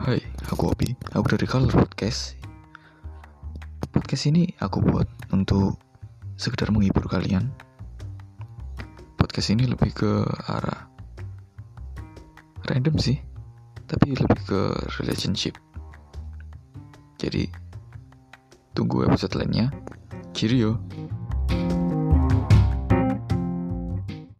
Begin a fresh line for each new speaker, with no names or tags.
Hai, aku Opi. Aku dari Color Podcast. Podcast ini aku buat untuk sekedar menghibur kalian. Podcast ini lebih ke arah random sih, tapi lebih ke relationship. Jadi, tunggu episode lainnya. Cheerio.